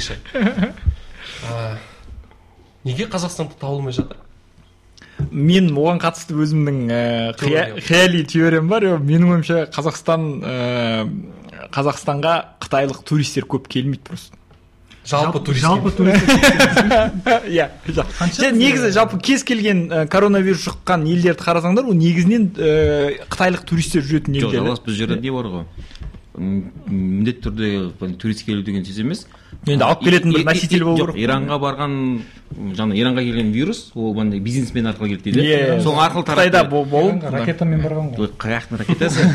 демекші А, неге қазақстанда табылмай жатыр? Мен оған қатысты өзімнің ә, Теория. қияли теориям бар. Иә, менің ойымша қазақстан ә, қазақстанға қытайлық туристер көп келмейді просто. Жалпы турист жалпы турист иә Қанша негізі жалпы кез келген коронавирус жұққан елдерді қарасаңдар ол негізінен ә, қытайлық туристер жүретін жоқ елдер жалғас бұл жерде не бар ғой? Міндетті түрде турист келу деген сөз емес. Енді алып келетін бір носитель болу керек иранға барған жаңа иранға келген вирус ол мындай бизнесмен арқылы келді дейді Иә. сол арқылы қытайда болып ракетамен барған ғой. Ой, қаяқтың ракетасы.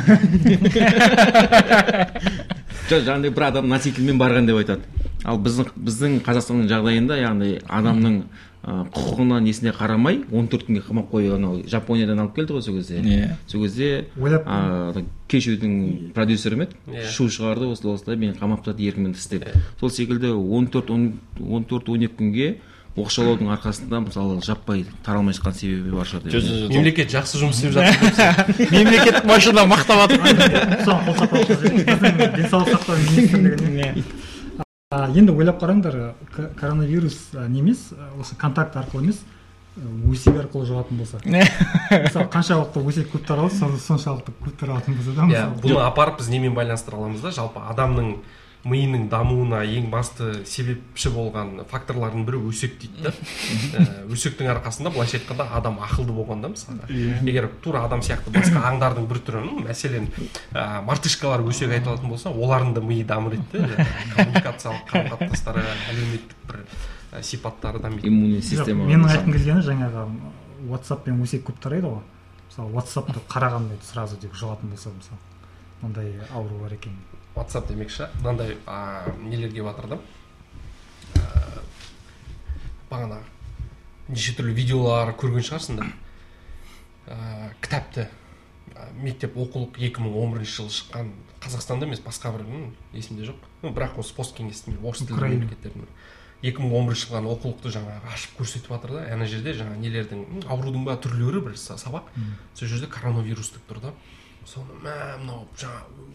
Жоқ жаңағыдай бір адам носительмен барған деп айтады. Ал біздің біздің қазақстанның жағдайында яғни адамның құқығына несіне қарамай 14 күнге қамап қою анау жапониядан алып келді ғой сол кезде. Иә. сол кезде Ойлап- кешьюдің продюсері ме еді. Иә. шу шығарды осылай осылай мені қамап тастады еркінмен тыс деп. Сол секілді 14 14 12 күнге оқшаулаудың арқасында мысалы жаппай таралмай шыққан себебі бар шығар деп. Мемлекет жақсы жұмыс істеп жатыр мемлекеттік машина мақтап жатыр денсаулық сақтау министрлігіне А, енді ойлап қараңдар коронавирус не емес осы контакт арқылы емес өсек арқылы жұғатын болса. Мысалы қаншалықты өсек көп таралса соншалықты көп таралатын болса да иә. мысалы бұны апарып біз немен байланыстыра аламыз да? жалпы адамның миының дамуына ең басты себепші болған факторлардың бірі өсек дейді да. Ә, өсектің арқасында былайша айтқанда адам ақылды болған да мысалы. Егер тура адам сияқты басқа аңдардың бір түрі мәселен ә, мартышкалар өсек айта алатын болса олардың да миы дамыр еді да. Коммуникациялық қарым қатынастары әлеуметтік бір ә, сипаттары дамиды иммунный система менің айтқым келгені жаңағы ватсаппен өсек көп тарайды ғой. Мысалы ватсапты қарағанда сразу деп жұғатын болса мысалы ондай ауру бар екен. Ватсап демекші. Мынандай а, нелер келіп жатыр да. Бағана неше түрлі видеолар көрген шығарсыңдар ә, кітапты. Ә, мектеп оқулық 2011 жылы шыққан қазақстанда емес басқа бір есімде жоқ. Ну, бірақ осы посткеңестің орыс тілді мемлекеттердің 2011 шыққан оқулықты жаңағы ашып көрсетіп жатыр да. Ана жерде жаңағы нелердің аурудың ба түрлері бір са- сабақ. Сол жерде коронавирус деп тұр да. Соны мә мынау жаңағы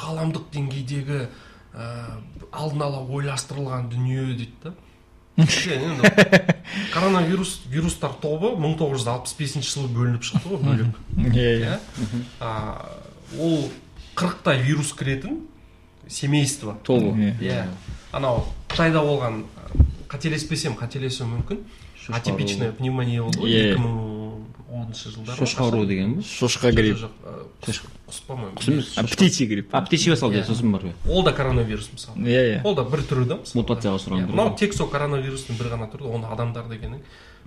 ғаламдық деңгейдегі ә, алдын ала ойластырылған дүние дейді да. Коронавирус вирустар тобы 1965 жылы бөлініп шықты ғой бөлек. Иә иә. А, ол қырықтай вирус кіретін семейство. Тобы. Иә. Анау қытайда болған қателеспесем қателесуім мүмкін. Атипичная пневмония болды ғой Иә. екі мың оныншы жылдары шошқа ауруы деген ба шошқа грипп. жоқ құс па ма құс емес птичий грипп. А птичий салды Иә. сосын бар ғой. Ол да коронавирус мысалы. Иә иә. Ол да бір түрі да мысалы. Мутацияға ұшыраған Иә, мынау тек сол коронавирустың бір ғана түрі оны адамдар дегенің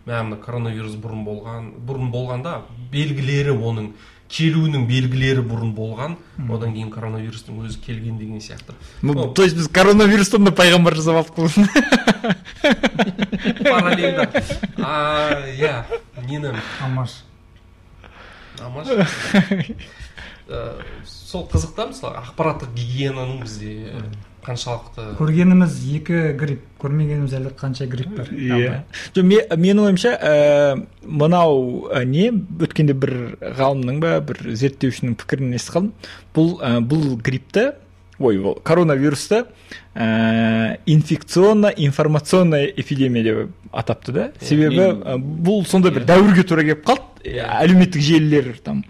мә мына коронавирус бұрын болған бұрын болғанда белгілері оның. Келуінің белгілері бұрын болған одан кейін коронавирустың өзі келген деген сияқты. Ну, то есть біз коронавирустан да пайғамбар жасап алдық қой. Параллельно. А иә нені алмаш амаш? Ә, сол қызық та мысалы ақпараттық гигиенаның бізде. Қаншалықты көргеніміз екі грипп көрмегеніміз әлі қанша грипп бар. Иә. Жоқ ме- менің ойымша ә, мынау ә, не өткенде бір ғалымның ба бір зерттеушінің пікірін естіп қалдым бұл ә, бұл гриппті ой ол коронавирусты ә, инфекционно информационная эпидемия деп атапты да. Себебі ә, бұл сондай бір дәуірге тура келіп қалды. Әлеуметтік желілер там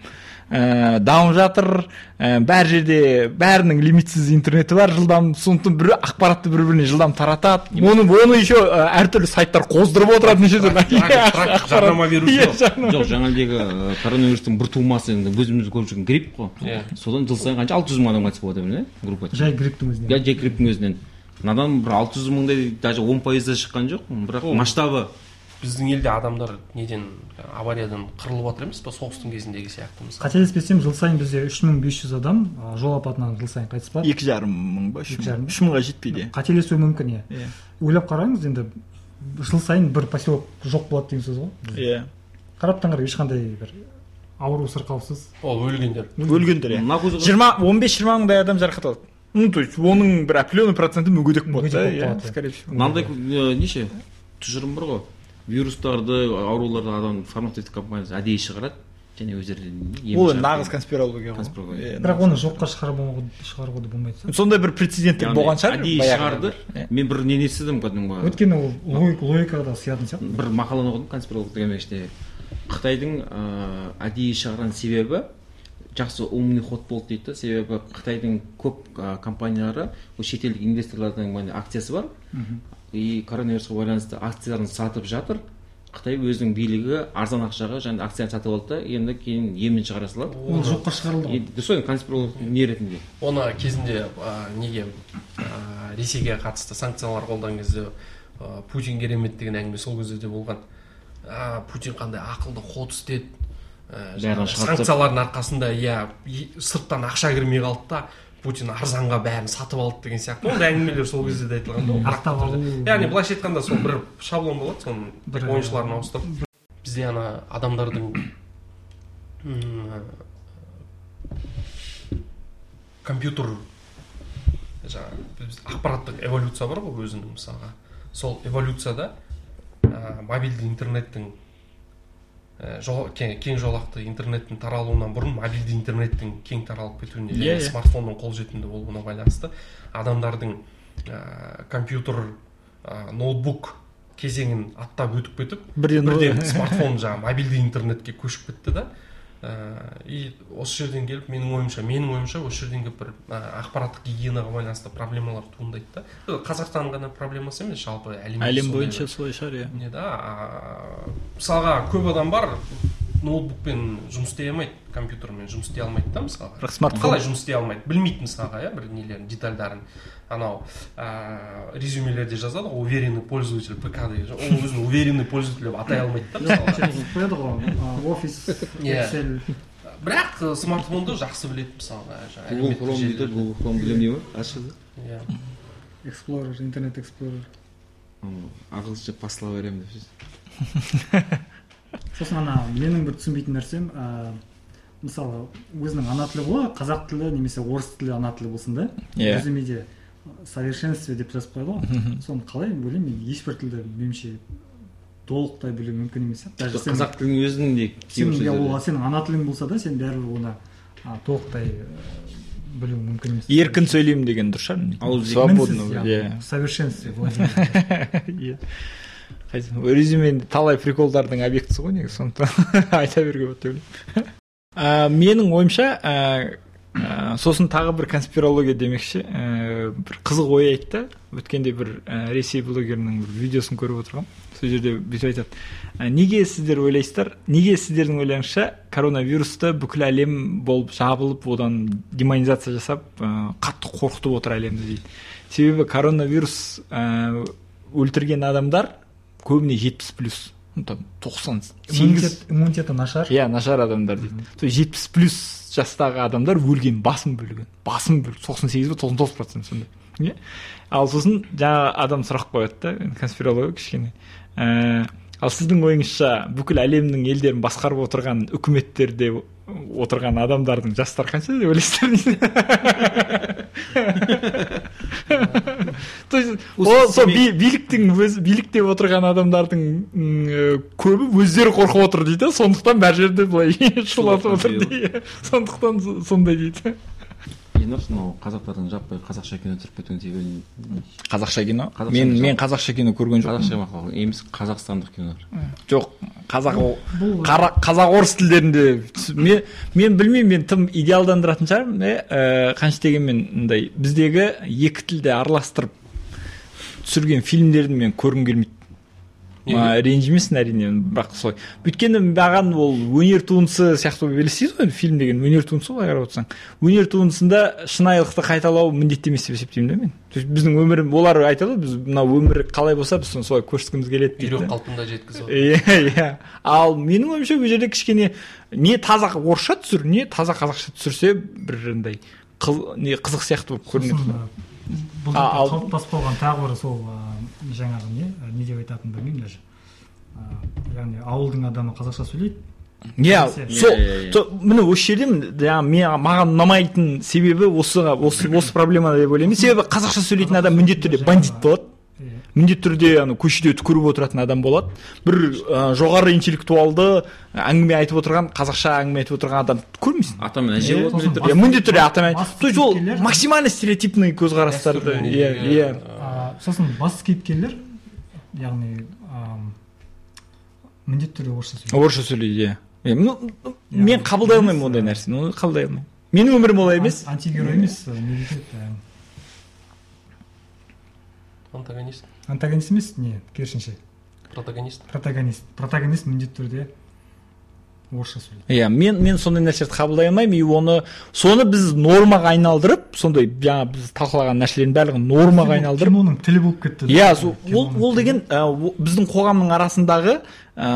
ә, дамып жатыр. Ә, бәр жерде бәрінің лимитсіз интернеті бар. Жылдам сондықтан бір ақпаратты бір біріне жылдам таратады. Оны оны еще ә, әртүрлі сайттар қоздырып отырады неше түрлі. Трак- жарнама беру Иә, жоқ. жаңағыдегі коронавирустың бір тумасы енді өзіміз көріп жүрген грипп қой. Иә. содан жыл сайын қанша? алты жүз мың адам қайтыс болады иә группа жай грипптің өзінен. Иә жай грипптің өзінен. Мынадан бір алты жүз мыңдай даже он пайызда шыққан жоқ бірақ масштабы біздің елде адамдар неден авариядан қырылып жатыр емес па соғыстың кезіндегі сияқты мысалы қателеспесем жыл сайын бізде үш мың бес жүз адам жол апатынан жыл сайын қайтыс болады екі жарым мың ба? үш Екі жарым. үш мыңға жетпейді қателесуі мүмкін иә. Иә. Ойлап қараңыз енді жыл сайын бір поселок жоқ болады деген сөз ғой иә. Қараптан қарап ешқандай бір ауру сырқаусыз ол өлгендер. Өлгендер. Иә. Жиырма он бес жиырма мыңдай адам жарақат алады ну то есть оның бір определенный проценті мүгедек болады Мүгедек да болып иә. қалады, иә. скорее всего. Мынандай ы, неше? Тұжырым бар ғой. Вирустарды ауруларды адам фармацевтик компаниясы әдейі шығарады. Және өздері ол енді нағыз конспирология ғой. Конспирология. Иә, бірақ оны жоққа шығармауға шығаруға да болмайды сондай бір прецеденттер болған шығар. әдейі шығарды. Мен бір нені естідім кәдімгі өйткені ол логик логикаға да сиятын сияқты. Бір мақаланы оқыдым конспиролог деген іште қытайдың ыыы әдейі шығарған себебі жақсы умный ход болды дейді да. Себебі қытайдың көп компаниялары шетелдік инвесторлардың акциясы бар. И коронавирусқа байланысты акцияларын сатып жатыр. Қытай өзінің билігі арзан ақшаға және акцияны сатып алды. Да енді кейін емін шығара салады. Ол жоққа шығарылды ғой. Дұрыс қой конспиролог не ретінде? Оны кезінде а, неге а, ресейге қатысты санкциялар қолданған кезде а, путин керемет деген әңгіме сол кезде де болған. А, путин қандай ақылды ход істеді. Ә, жаңағы санкциялардың арқасында иә сырттан ақша кірмей қалды да. Путин арзанға бәрін сатып алды деген сияқты. Ондай әңгімелер сол кезде де айтылған да алу. яғни былайша айтқанда сол бір шаблон болады соның Бір- ойыншыларын ауыстырып. бізде ана адамдардың компьютер жаңағы ақпараттық эволюция бар ғой өзінің мысалға. Сол эволюцияда ә, мобильді интернеттің кең, кең жолақты интернеттің таралуынан бұрын мобильді интернеттің кең таралып кетуіне және Иә, иә. смартфонның қолжетімді болуына байланысты адамдардың ә, компьютер ә, ноутбук кезеңін аттап өтіп кетіп бірден бірден смартфон жаңағы мобильді интернетке көшіп кетті да и осы жерден келіп менің ойымша менің ойымша осы жерден келіп бір ә, ақпараттық гигиенаға байланысты проблемалар туындайды да. Бұл қазақстан ғана проблемасы емес жалпы әлем сондай бойынша солай шығар иә. не да мысалға көп адам бар ноутбукпен жұмыс істей алмайды компьютермен жұмыс істей алмайды да мысалға. Бірақ смартфон қалай жұмыс істей алмайды білмейді мысалға иә бір нелерін детальдарын. Анау ә, резюмелерде жазады ғой уверенный пользователь пк деген ол өзін уверенный пользователь деп атай алмайды да қояды ғой а, офис Иә. excel. Бірақ ы, смартфонды жақсы біледі мысалға жаңағы гугл дейді желілерді. гугл хром білемін дей ма ашыды иә. Explorer интернет explorer. Ағылшынша посыла беремін деп ше сосын ана менің бір түсінбейтін нәрсем ә, мысалы өзінің ана тілі ғой қазақ тілі немесе орыс тілі ана тілі болсын да. Иә. резюмеде совершенстве деп жазып қояды ғой. Соны қалай ойлаймын мен ешбір тілді меніңше толықтай білу мүмкін емес сияқты даже сен- қазақ тілінің өзінің де сенің кейбір иә, ол сенің ана тілің болса да сен бәрібір оны толықтай білу мүмкін емес еркін сөйлеймін деген дұрыс шығар Ауыз свободно иә. совершенстве иә. Резюменде талай приколдардың объектісі ғой негізі сондықтан айта беруге болады деп ойлаймын. Менің ойымша ә, ә, сосын тағы бір конспирология демекші ә, бір қызық ой айтты өткенде бір ә, ресей блогерінің бір видеосын көріп отырғанмын сол жерде бүйтіп айтады. «Ә, неге сіздер ойлайсыздар? Неге сіздердің ойларыңызша коронавирусты бүкіл әлем болып жабылып одан демонизация жасап ә, қатты қорқытып отыр әлемді? дейді. Себебі коронавирус ә, өлтірген адамдар көбіне жетпіс плюс там тоқсан сегіз. Иммунитет иммунитеті нашар? Иә нашар адамдар дейді. Сол жетпіс плюс жастағы адамдар өлген басым бөлігі басым бөлігі тоқсан сегіз ба тоқсан тоғыз процент сондай иә? Ал сосын жаңағы адам сұрақ қояды да конспирология кішкене. Ә, ал сіздің ойыңызша бүкіл әлемнің елдерін басқарып отырған үкіметтерде отырған адамдардың жастары қанша деп ойлайсыздар? то есть ол сол би- биліктің өз билікте отырған адамдардың э, көбі өздері қорқып отыр дейді. Сондықтан бар жерде былай шулатып отыр дейді. сондықтан со- сондай дейді. Енді мынау қазақтардың жаппай қазақша кино түсіріп кетуінің себебі қазақша кино? Мен кино. мен қазақша кино көрген жоқпын. Қазақша мақал емес қазақстандық кинолар. Жоқ қазақ қазақ орыс тілдерінде мен мен білмеймін мен тым идеалдандыратын шығармын иә ә, қанша дегенмен мындай біздегі екі тілді араластырып түсірген фильмдерді мен көргім келмейді. Ренжімесін әрине бірақ солай. Өйткені маған ол өнер туындысы сияқты болып елестейді ғой енді фильм деген өнер туындысы ғой былай қарап отырсаң. Өнер туындысында шынайылықты қайталау міндетті емес деп есептеймін да мен. То есть біздің өмір олар айтады ғой біз мына өмір қалай болса біз соны солай көрсеткіміз келеді дейді үйрек да. қалпында жеткізіп иә иә. Ал менің ойымша бұл жерде кішкене не таза орысша түсір не таза қазақша түсірсе бір андай қыз- не қызық сияқты болып көрінеді. Бұл қалыптасып қалған тағы бір сол жаңағы не? Не деп айтатынын білмеймін даже. Яғни ауылдың адамы қазақша сөйлейді. Иә Иә, сол иә, иә. со- міне осы жерде жаңағы маған ұнамайтын себебі осы осы осы проблема деп ойлаймын. Себебі қазақша сөйлейтін адам міндетті түрде бандит болады. Иә. Міндетті түрде ана көшеде түкіріп отыратын адам болады. Бір ә, жоғары интеллектуалды әңгіме айтып отырған қазақша әңгіме айтып отырған адам көрмейсің? Ата мен әже болады міндетті міндетті түрде атамен басты то есть ол максимально стереотипный көзқарастарды иә иә сосын басты кейіпкерлер яғни міндетті түрде орысша сөйлейді. Орысша сөйлейді иә ну, мен қабылдай алмаймын ондай нәрсені оны қабылдай алмаймын. Менің өмірім олай емес. Ан- антигерой емес не дейді антагонист? Антагонист емес? Не керісінше. Протагонист. Протагонист. Протагонист міндетті түрде. Орысша сөйлейді иә мен мен сондай нәрселерді қабылдай алмаймын и оны соны біз нормаға айналдырып сондай жаңа біз талқылаған нәрселердің барлығын нормаға айналдырып киноның тілі болып кетті. Иә ол ол деген ә, біздің қоғамның арасындағы ә,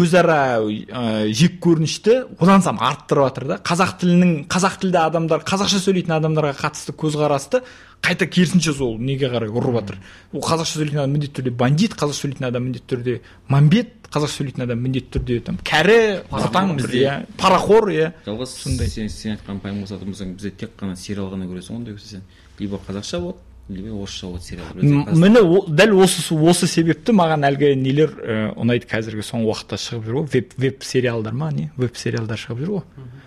өзара ә, жек көрінішті одан сайын арттырып жатыр да. Қазақ тілінің қазақ тілді адамдар қазақша сөйлейтін адамдарға қатысты көзқарасты қайта керісінше сол неге қарай ұрып жатыр? Ол қазақша сөйлейтін адам міндетті түрде бандит қазақша сөйлейтін адам міндетті түрде мамбет қазақша сөйлейтін адам міндетті түрде там кәрі бір бізде. иә парақор иә жалғыз Сондай. сен, сен айтқан пайым болсаң бізде тек қана сериал ғана көресің ғой ондай болса сен либо қазақша болады либо орысша болады сериал міне дәл осы осы себепті маған әлгі нелер ә, ұнайды қазіргі соңғы уақытта шығып жүр ғой веб веб сериалдар ма не? Веб сериалдар шығып жүр ғой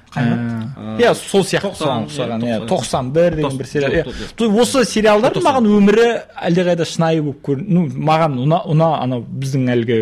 иә сол сияқты соған ұқсаған иә, иә тоқсан бір деген бір сериал. иә. осы сериалдар маған өмірі әлдеқайда шынайы болып көр ну маған ұна ұна анау біздің әлгі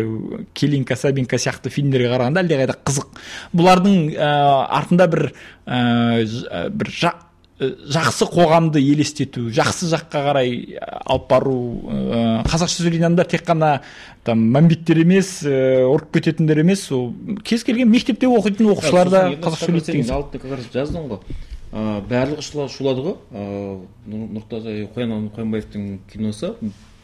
келинка сабинка сияқты фильмдерге қарағанда әлдеқайда қызық. Бұлардың ә, артында бір ә, бір жа- жақсы қоғамды елестету жақсы жаққа қарай ә, алып бару ә, қазақша сөйлейтін адамдар тек қана там мәмбеттер емес ә, ұрып кететіндер емес ол кез келген мектепте оқитын оқушылар да қазақша сөйлейді деген жалпы как раз жаздың ғой. Ыыы барлығы шулады, ғой. Ыыы нұртаза қоян қоянбаевтың киносы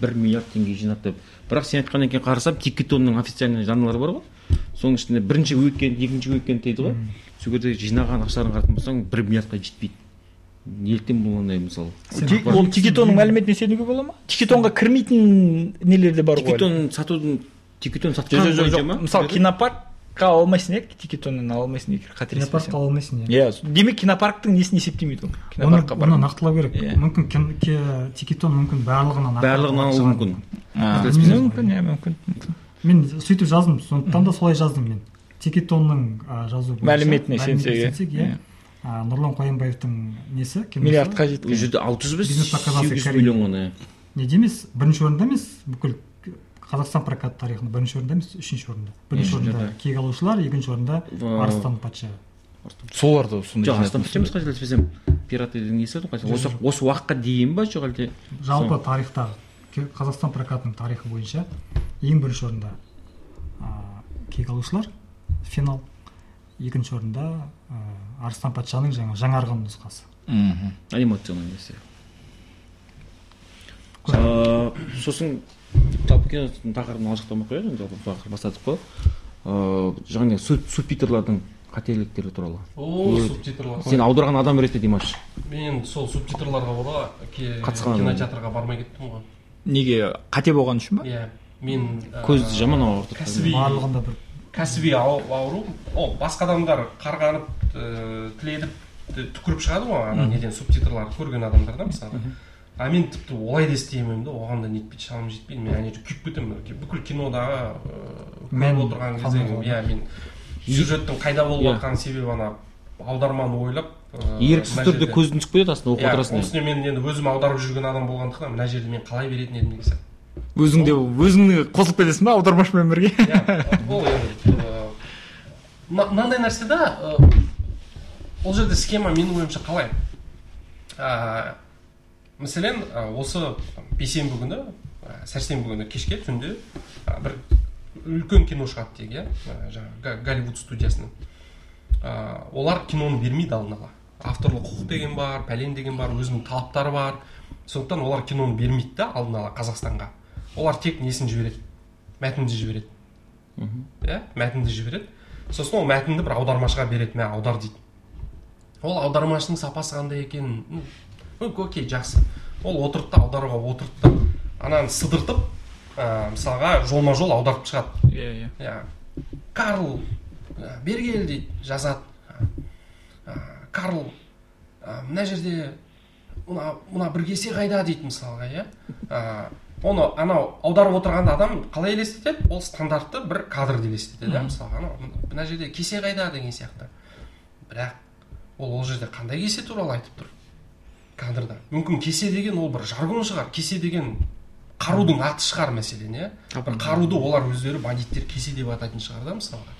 бір миллиард теңге жинады деп. Бірақ сен айтқаннан кейін қарасам тикетонның официальный жанрлары бар ғой. Соның ішінде бірінші уикенд екінші уикенд дейді ғой. Сол жерде жинаған ақшаларын қарайтын болсаң бір миллиардқа жетпейді. Неліктен бұл ондай мысалы ол тикетонның мәліметіне сенуге бола ма? Тикетонға кірмейтін нелер де бар ғой тикетон сатудың тикетон сатқан мысалы кинопаркқа ала алмайсың иә тикетоннан ала алмайсың егер кинопаркқа қателеспесем ала алмайсың иә. Иә демек кинопарктың несін есептемейді ол? Оны кинопаркқа оны нақтылау керек. Иә. мүмкін тикетон мүмкін барлығынан барлығын алуы мүмкін. Мүмкін иә мүмкін мүмкін. мен сөйтіп жаздым сондықтан да солай жаздым мен. Тикетонның жазу Мәліметіне сенсек, иә. Нұрлан қоянбаевтың несі миллиардқа ол жеткен жерде алты жүз сегіз жүз миллион ғана неде емес бірінші орында емес бүкіл қазақстан прокат тарихында бірінші орында емес үшінші орында. Бірінші орында кек алушылар екінші орында арыстан патша. Солар да сондай жоқ астан патша емес қателеспесем пираты несі еді ғой осы осы уақытқа дейін ба жоқ әлде? Жалпы тарихтағы қазақстан прокатының тарихы бойынша ең бірінші орында а, кек алушылар финал. Екінші орында а, арыстан патшаның жаңа жаңарған нұсқасы. Мгм. анимационный версия ыыы сосын жалпы киноның тақырыбын алшақтамай ақ қояйық енді жалпы тақырып бастадық қой ыыы жаңағы суб- субтитрлардың қателіктері туралы. О субтитрлар сен аударған адам ретінде димаш. Мен сол субтитрларға бола Қатысқан кинотеатрға бармай кеттім ғой. Неге? Қате болған үшін ба? Иә мен ә, көзді жаман ауыртады кәсіби барлығында бір кәсіби ау- ауру. Ол басқа адамдар қарғанып ә, тіледіп т- түкіріп шығады ғой ана неден субтитрларды көрген адамдар да мысалы. А мен тіпті олай да істеймін да оған да нетпейді шамам жетпейді. Мен ана жерде күйіп кетемін бүкіл кинодағы ыыы, Мән көріп отырған кезде иә мен сюжеттің қайда болып Иә. жатқанын себебі ана аударманы ойлап ыыы, еріксіз түрде көзің түсіп кетеді астында оқып иә отырасың осыны мен енді өзім аударып жүрген адам болғандықтан мына жерде мен қалай беретін едім деген сияқты. Өзің де өзің қосылып кетесің ба аудармашымен бірге? Иә ол енді ыыы, мына- мынандай нәрсе да ы, ол жерде схема менің ойымша қалай? Ә, мәселен осы бейсенбі күні сәрсенбі күні кешке түнде бір үлкен кино шығады дейік иә жаңағы голливуд студиясының. Ә, олар киноны бермейді алдын ала. Авторлық құқық деген бар пәлен деген бар өзінің талаптары бар. Сондықтан олар киноны бермейді да алдын ала қазақстанға. Олар тек несін жібереді? Мәтінді жібереді. Иә мәтінді жібереді. Сосын ол мәтінді бір аудармашыға береді мә аудар дейді. Ол аудармашының сапасы қандай екенін окей жақсы. Ол отырды да аударуға отырды да ананы сыдыртып ә, мысалға жолма жол аударып шығады. Иә иә. Иә. Карл ә, бергел дейді жазады. Ә, карл ә, мына жерде мына мына бір кесе қайда дейді мысалға иә? Оны анау аударып отырған адам қалай елестетеді? Ол стандартты бір кадрды елестетеді да мысалға анау мына жерде кесе қайда деген сияқты. Бірақ ол ол жерде қандай кесе туралы айтып тұр? Кадрда. Мүмкін кесе деген ол бір жаргон шығар кесе деген қарудың аты шығар мәселен иә? Бір қаруды олар өздері бандиттер кесе деп атайтын шығар да мысалға.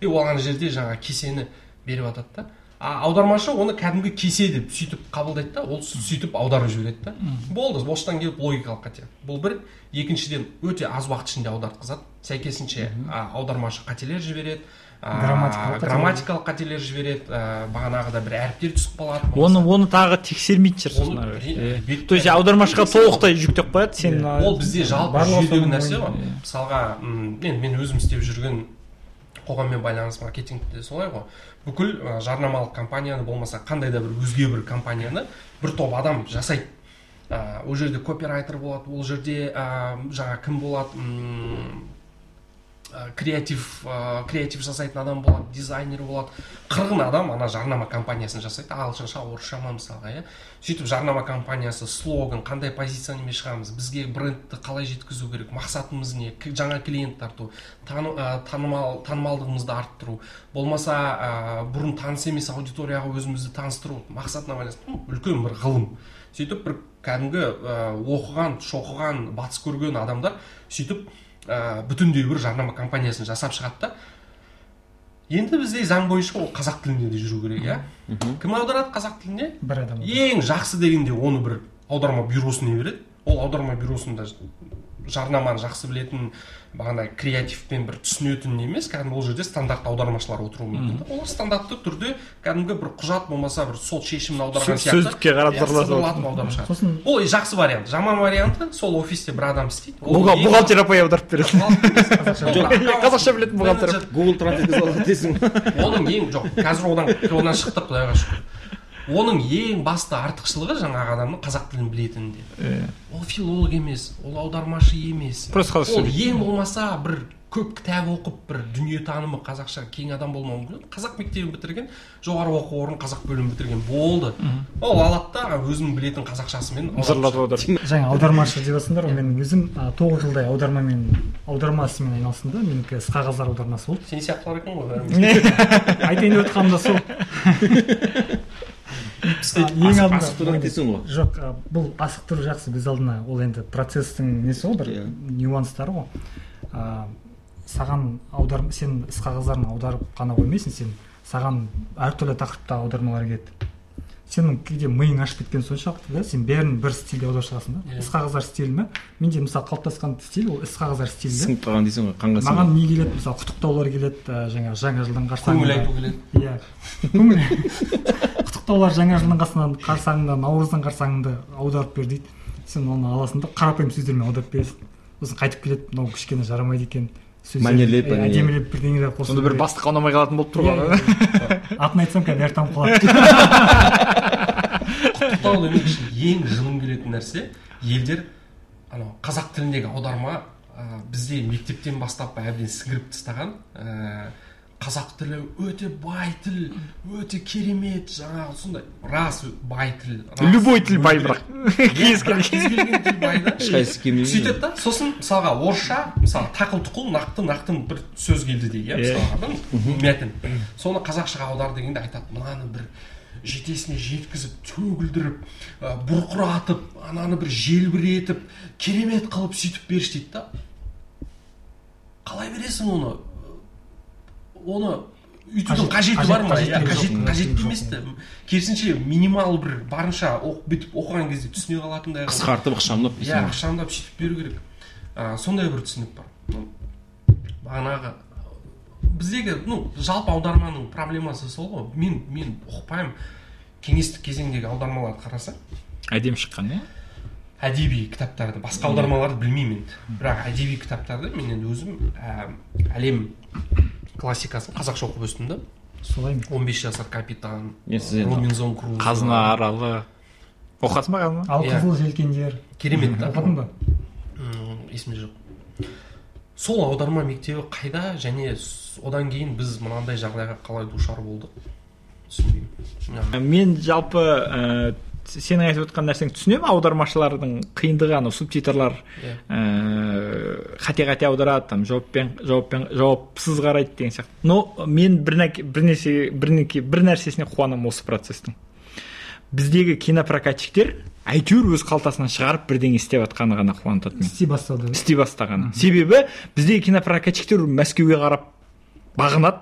И ол ана жерде жаңағы кесені беріп жатады да. А аудармашы оны кәдімгі кесе деп сөйтіп қабылдайды да ол сөйтіп аударып жібереді да. Болды осыдан келіп логикалық қате. Бұл бір. Екіншіден өте аз уақыт ішінде аудартқызады. Сәйкесінше аудармашы қателер жібереді Грамматикалық қателер. грамматикалық қателер жібереді а, бағанағыда бір әріптер түсіп қалады. Оны оны тағы тексермейтін шығар то есть аудармашыға толықтай жүктеп қояды сен ол бізде жалпы жүйедегі нәрсе ғой. мысалға мен мен өзім істеп жүрген қоғаммен байланыс маркетингте солай ғой. Бүкіл ә, жарнамалық кампанияны болмаса қандай да бір өзге бір компанияны бір топ адам жасайды. Ә, ол жерде копирайтер болады ол жерде ә, жаңа кім болады креатив ә, креатив жасайтын адам болады дизайнер болады. Қырғын адам ана жарнама компаниясын жасайды. Ағылшынша орысша ма мысалға иә? Сөйтіп жарнама компаниясы слоган қандай позициямен шығамыз бізге брендті қалай жеткізу керек мақсатымыз не жаңа клиент тарту ә, танымал танымалдығымызды арттыру. Болмаса ә, бұрын таныс емес аудиторияға өзімізді таныстыру мақсатына байланысты үлкен бір ғылым. Сөйтіп бір кәдімгі оқыған шоқыған батыс көрген адамдар сөйтіп ә, бүтіндей бір жарнама компаниясын жасап шығады да. Енді бізде заң бойынша ол қазақ тілінде де жүру керек иә? Кім аударады қазақ тіліне? Бір адам ең жақсы дегенде оны бір аударма бюросына береді. Ол аударма бюросында жарнаманы жақсы білетін бағанағы креативпен бір түсінетін емес кәдімгі ол жерде стандарт аудармашылар отыруы мүмкін. Да олар стандартты түрде кәдімгі бір құжат болмаса бір сот шешімін аударған Сөз- сөздікке қарап иә, зырлатып сыбырлатып аударып шығады сосын ол жақсы вариант жаман варианты сол офисте бір адам істейді. Бухгалтер апай аударып береді. Қазақша білетін бухгалтер. гугл оның ең жоқ қазір одан одан шықтық құдайға шүкір. Оның ең басты артықшылығы жаңағы адамның қазақ тілін білетінінде. Иә. ол филолог емес ол аудармашы емес. Просто қазақша ол ең болмаса бір көп кітап оқып бір дүниетанымы қазақша кең адам болмауы мүмкін. Қазақ мектебін бітірген жоғары оқу орнын қазақ бөлімін бітірген болды. Ол алады да өзінің білетін қазақшасымен зырлатып аударып жаңа аудармашы деп жатсыңдар ғой мен өзім тоғыз жылдай аудармамен аударма ісімен айналыстым да менікі іс қағаздар аудармасы болды. Сен сияқтылар екен ғой бәріміз. Айтайын деп отқаным да сол. ең алдында ғой жоқ бұл асықтыру жақсы біз алдына ол енді процесстің несі ғой бір Иә. нюанстары ғой. Саған аудар сен іс қағаздарын аударып қана қоймайсың сен саған әртүрлі тақырыпта аудармалар келеді. Сенің кейде миың ашып кеткен соншалықты да? Сен бәрін бір стильде аударып шығасың да? Иә. іс қағаздар стилі ме? Менде мысалы қалыптасқан стиль ол іс қағаздар стилі сіңіп қалған дейсің ғой қанға маған не келеді? Мысалы құттықтаулар келеді ә, жаңа жаңа жылдың көңіл қарсаңында айту келеді. Иә. Көңіл құттықтаулар жаңа жылдың қарсаңында қарсаңында наурыздың қарсаңында аударып бер дейді. Сен оны аласың да қарапайым сөздермен аударып бересің. Сосын қайтып келеді мынау кішкене жарамайды екен. Сөздер- Мәнерлеп, иә, әдемілеп бірдеңелер қосу сонда бір бастыққа ұнамай қалатын болып тұр ғой иә. Атын айтсам қазір бәрі танып қалады құттықтау демек үшін ең жыным келетін нәрсе елдер анау қазақ тіліндегі аударма ә, бізде мектептен бастап әбден сіңіріп тастаған қазақ тілі өте бай тіл өте керемет жаңағы сондай рас бай тіл любой тіл бай бірақ. Иә, кез келген тіл бай да ешқайсысы сөйтеді да сосын мысалға орысша мысалы тақыл тұқыл нақты нақты бір сөз келді дейік иә мысалға да мәтін. Соны қазақшаға аудар дегенде айтады мынаны бір жетесіне жеткізіп төгілдіріп ә, бұрқыратып ананы бір желбіретіп керемет қылып сөйтіп берші дейді да. Қалай бересің оны? Оны өйтудің Қажет- қажеті бар ма? қажет- иә қажет емес та керісінше минимал бір барынша оқып бүйтіп оқыған кезде түсіне қалатындай қылып қысқартып ықшамдап иә ықшамдап сөйтіп беру керек. А, сондай бір түсінік бар. Ну, бағанағы біздегі ну жалпы аударманың проблемасы сол ғой. Мен мен ұқпаймын кеңестік кезеңдегі аудармаларды қарасаң. Әдемі шыққан иә? Әдеби кітаптарды басқа аудармаларды білмеймін енді. Бірақ әдеби кітаптарды мен енді өзім әлем классикасын қазақша оқып өстім да. Солай ма? 15 жасар капитан Мен сіз робинзон крузо қазына аралы оқасың ба қазына? Ал Иә. қызыл желкендер. Керемет та оқыдың ба? Есімде жоқ. Сол аударма мектебі қайда? Және одан кейін біз мынандай жағдайға қалай душар болдық? Түсінбеймін. Мен жалпы ә, сенің айтып отқан нәрсеңді түсінемін аудармашылардың қиындығы анау субтитрлар Иә. ыыы қате қате аударады там жауаппен жауаппен жауапсыз қарайды деген сияқты. Но мен бір нәр- бір нәрсе бір неке- бір нәрсесіне қуанамын осы процестің. Біздегі кинопрокатчиктер әйтеуір өз қалтасынан шығарып бірдеңе істеп жатқаны ғана қуантады мені істей бастады. Істей бастағаны себебі біздегі кинопрокатчиктер мәскеуге қарап бағынады.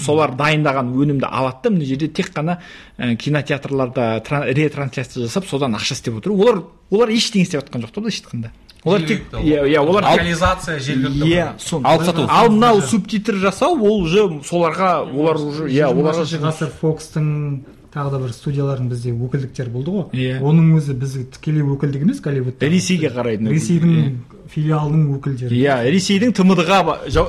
Солар дайындаған өнімді алады да мына жерде тек қана ә, кинотеатрларда тра- ретрансляция жасап содан ақша істеп отыр. Олар олар ештеңе істеп жатқан жоқ та былайша айтқанда. Олар тек иә иә олар локализация жергілікті иә сон Алып сату. ал мынау субтитр жасау ол уже соларға олар уже иә ғасыр фокстың тағы да бір студиялардың бізде өкілдіктері болды ғой. Иә. оның өзі бізге тікелей өкілдік емес голливудта. Ресейге қарайтын ресейдің филиалының өкілдері. Иә ресейдің тмд ға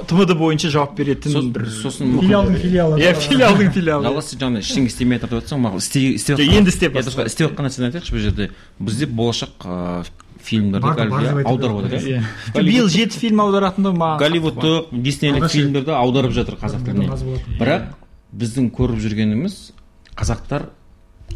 тмд бойынша жауап беретін Сос- бір сосын филиалдың филиалы. Иә филиалдың филиалы. Жалғас сен жаңағыдай ештеңе істемей жатыр деп жатсаң маған істеп енді істеп иә, істеп жатқан нәрсені айтайықшы бұл жерде бізде болашақ ыыы, фильмдерді аударып жатыр иә. Иә биыл жеті фильм аударатындай маған голливудтық диснейлік фильмдерді аударып жатыр қазақ тіліне. бірақ біздің көріп жүргеніміз қазақтар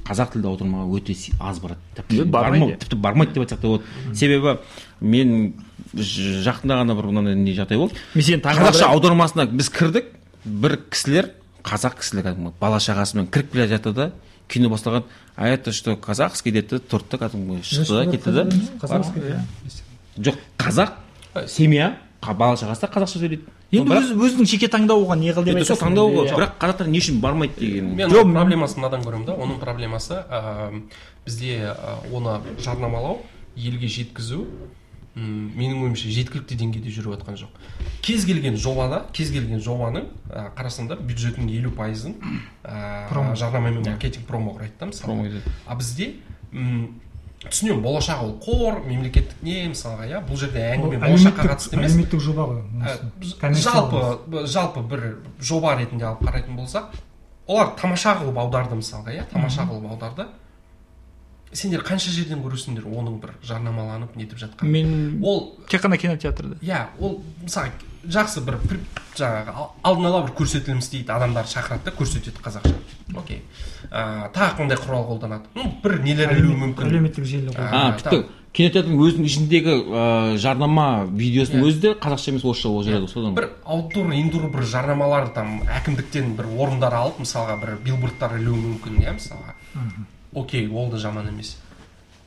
қазақ тілді аудармаға өте аз барады. Тіпті бармайды. бармау- тіпті бармайды деп айтсақ та болады. Себебі мен жақында ғана бір мынандай не жағдай болды. Мен сені қазақша аудармасына біз кірдік. Бір кісілер қазақ кісілер кәдімгі бала шағасымен кіріп келе жатты да кино басталған а это что казахский? деді тұрды да кәдімгі шықты да кетті да. Жоқ қазақ семья бала шағасы да қазақша сөйлейді. Енді өз, өзінің жеке таңдауы оған не қыл деп айтасың таңдау ғой бірақ қазақтар не үшін бармайды деген мен Жоқ, проблемасын мынадан көремін да. Оның проблемасы ә, бізде ә, оны жарнамалау елге жеткізу м, менің ойымша жеткілікті деңгейде жүріп жатқан жоқ. Кез келген жобада кез келген жобаның ә, қарасаңдар бюджеттің елу пайызын ә, Промо. жарнама мен маркетинг промо құрайды да Промо мысалы а бізде м, түсінемін. Болашақ ол қор мемлекеттік не мысалға иә бұл жерде әңгіме болашаққа қатысты емес. әлеуметтік жоба ғой Ә, жалпы жалпы бір жоба ретінде алып қарайтын болсақ олар тамаша қылып аударды мысалға иә? Тамаша қылып аударды. Сендер қанша жерден көресіңдер оның бір жарнамаланып нетіп жатқанын? Мен ол тек қана кинотеатрда. Иә ол мысалы жақсы бір жаңағы ал- алдын ала бір көрсетілім істейді адамдарды шақырады да көрсетеді қазақша. Окей. Ә, тағы қандай құрал қолданады? Ну бір нелер ілуі мүмкін. әлеуметтік желі А, тіпті кинотеатрдың өзінің ішіндегі ыыы, жарнама видеосының өзі де қазақша емес орысша болып жүреді содан бір аутдор индур бір жарнамалар там әкімдіктен бір орындар алып мысалға бір билбордтар ілуі мүмкін иә мысалға. Окей ол да жаман емес.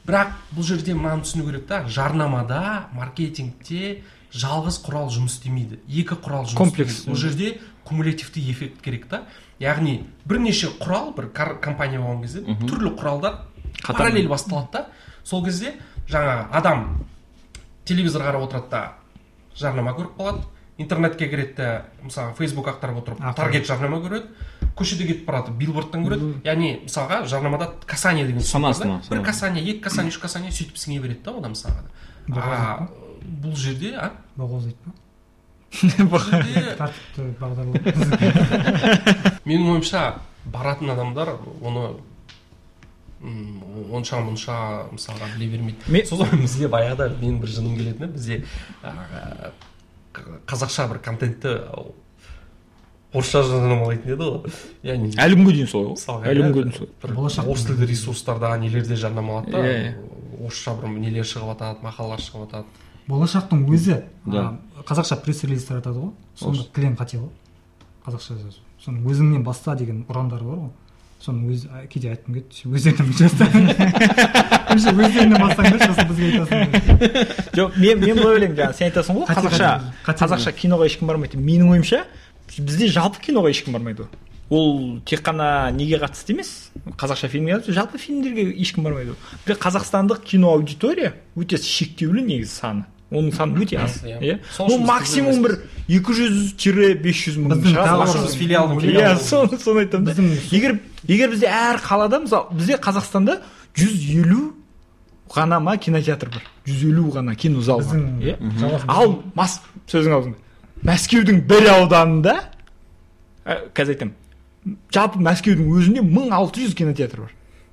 Бірақ бұл жерде мынаны түсіну керек та жарнамада маркетингте жалғыз құрал жұмыс істемейді екі құрал жұмыс Комплекс. ол жерде кумулятивті эффект керек та. Яғни бірнеше құрал бір компания болған кезде түрлі құралдар параллель басталады да сол кезде жаңағы адам телевизор қарап отырады да жарнама көріп қалады. Интернетке кіреді де мысалы фейсбук ақтарып отырып таргет жарнама көреді. Көшеде кетіп барады билбордтан көреді. Яғни мысалға жарнамада касание деген. Санасына, бір касание екі касание үш касание сөйтіп сіңе береді да одан мысалға а бұл жерде а? Бағозайды ма тәртіпті бағдарлау менің ойымша баратын адамдар оны онша мұнша мысалға біле бермейді. Сосын бізге баяғыда менің бір жыным келетіні бізде қазақша бір контентті орысша жарнамалайтын еді ғой. Яғни әлі күнге дейін солай ғой. Мысалға әлі күнге дейін солай. бір Болашақ орыс тілді ресурстарда нелерде жарнамалады да. Иә, иә. орысша бір нелер шығып жатады мақалалар шығып жатады болашақтың өзі Да. қазақша пресс релиз таратады ғой. Сонда кілең қате ғой. Қазақша жазу. Соны өзіңнен баста деген ұрандары бар ғой. Соны өз а, кейде айтқым келеді сен өздеріңнен вообще өздеріңнен бастаңдаршы сосын бізге айтасың жоқ мен мен былай ойлаймын жаңағы. Сен айтасың ғой қазақша қазақша киноға ешкім бармайды. Деп. менің ойымша бізде жалпы киноға ешкім бармайды ғой. Ол тек қана неге қатысты емес қазақша фильмге қатысты жалпы фильмдерге ешкім бармайды ғой. Бірақ қазақстандық кино аудитория өте шектеулі негізі саны. Оның саны өте аз Иә. иә. Ну максимум бір екі жүз тире бес жүз мың иә соны соны айтамын да. Біздің- егер егер бізде әр қалада мысалы бізде қазақстанда жүз елу ғана ма кинотеатр бар. жүз елу ғана кинозал бар біздің иә. ал мас сөзің аузыңда мәскеудің бір ауданында ә, қазір айтамын жалпы мәскеудің өзінде мың алты жүз кинотеатр бар.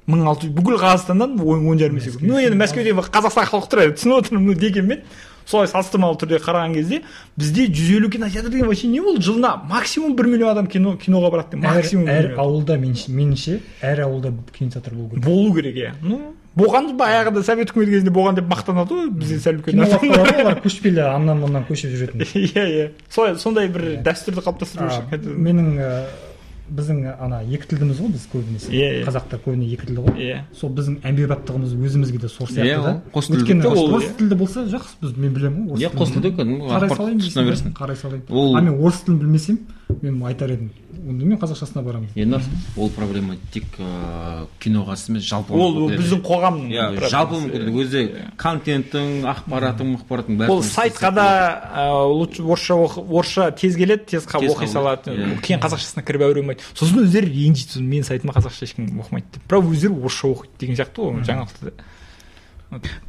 мың алты жүз бүкіл қазақстаннан он он жарым есе көп. Ну енді мәскеуде қазақстан халқы тұрады түсініп отырмын ну дегенмен. Солай салыстырмалы түрде қараған кезде бізде жүз елу кинотеатр деген вообще не болды? Жылына максимум бір миллион адам кино киноға барады деп әр, максимум әр миллион. ауылда меніңше әр ауылда кинотеатр болу керек. Болу керек иә. Ну болған баяғыда совет үкіметі кезінде болған деп мақтанады ғой бізде сәл үлкен олар көшпелі аннан мындан көшіп жүретін. Иә иә. Солай сондай бір дәстүрді қалыптастыру үшін менің ә, біздің ана екі тілдіміз ғой біз көбінесе. Иә, иә. қазақтар көбіне екі тілді ғой. Иә. Сол біздің әмбебаптығымыз өзімізге де сор Иә, сияқты да. ол қос тілді. өйткені орыс иә. тілді болса жақсы біз мен білемін ғой Иә, қос тілді. кәдімгі қарай салайын берсін. қарай салайын. Ол- а мен орыс тілін білмесем мен айтар едім. Онда мен қазақшасына барамын. Енді ол проблема тек ыыы киноға емес жалпы ол біздің қоғамның иә жалпы мүмкіндік өзі контенттің ақпаратың ақпараттың бәрі ол сайтқа да лучше орысша орысша тез келеді тез оқи салады. Иә. кейін қазақшасына кіріп әуремайды сосын өздері ренжиді сосын менің сайтыма қазақша ешкім оқымайды деп. Бірақ өздері орысша оқиды деген сияқты ғой жаңалықты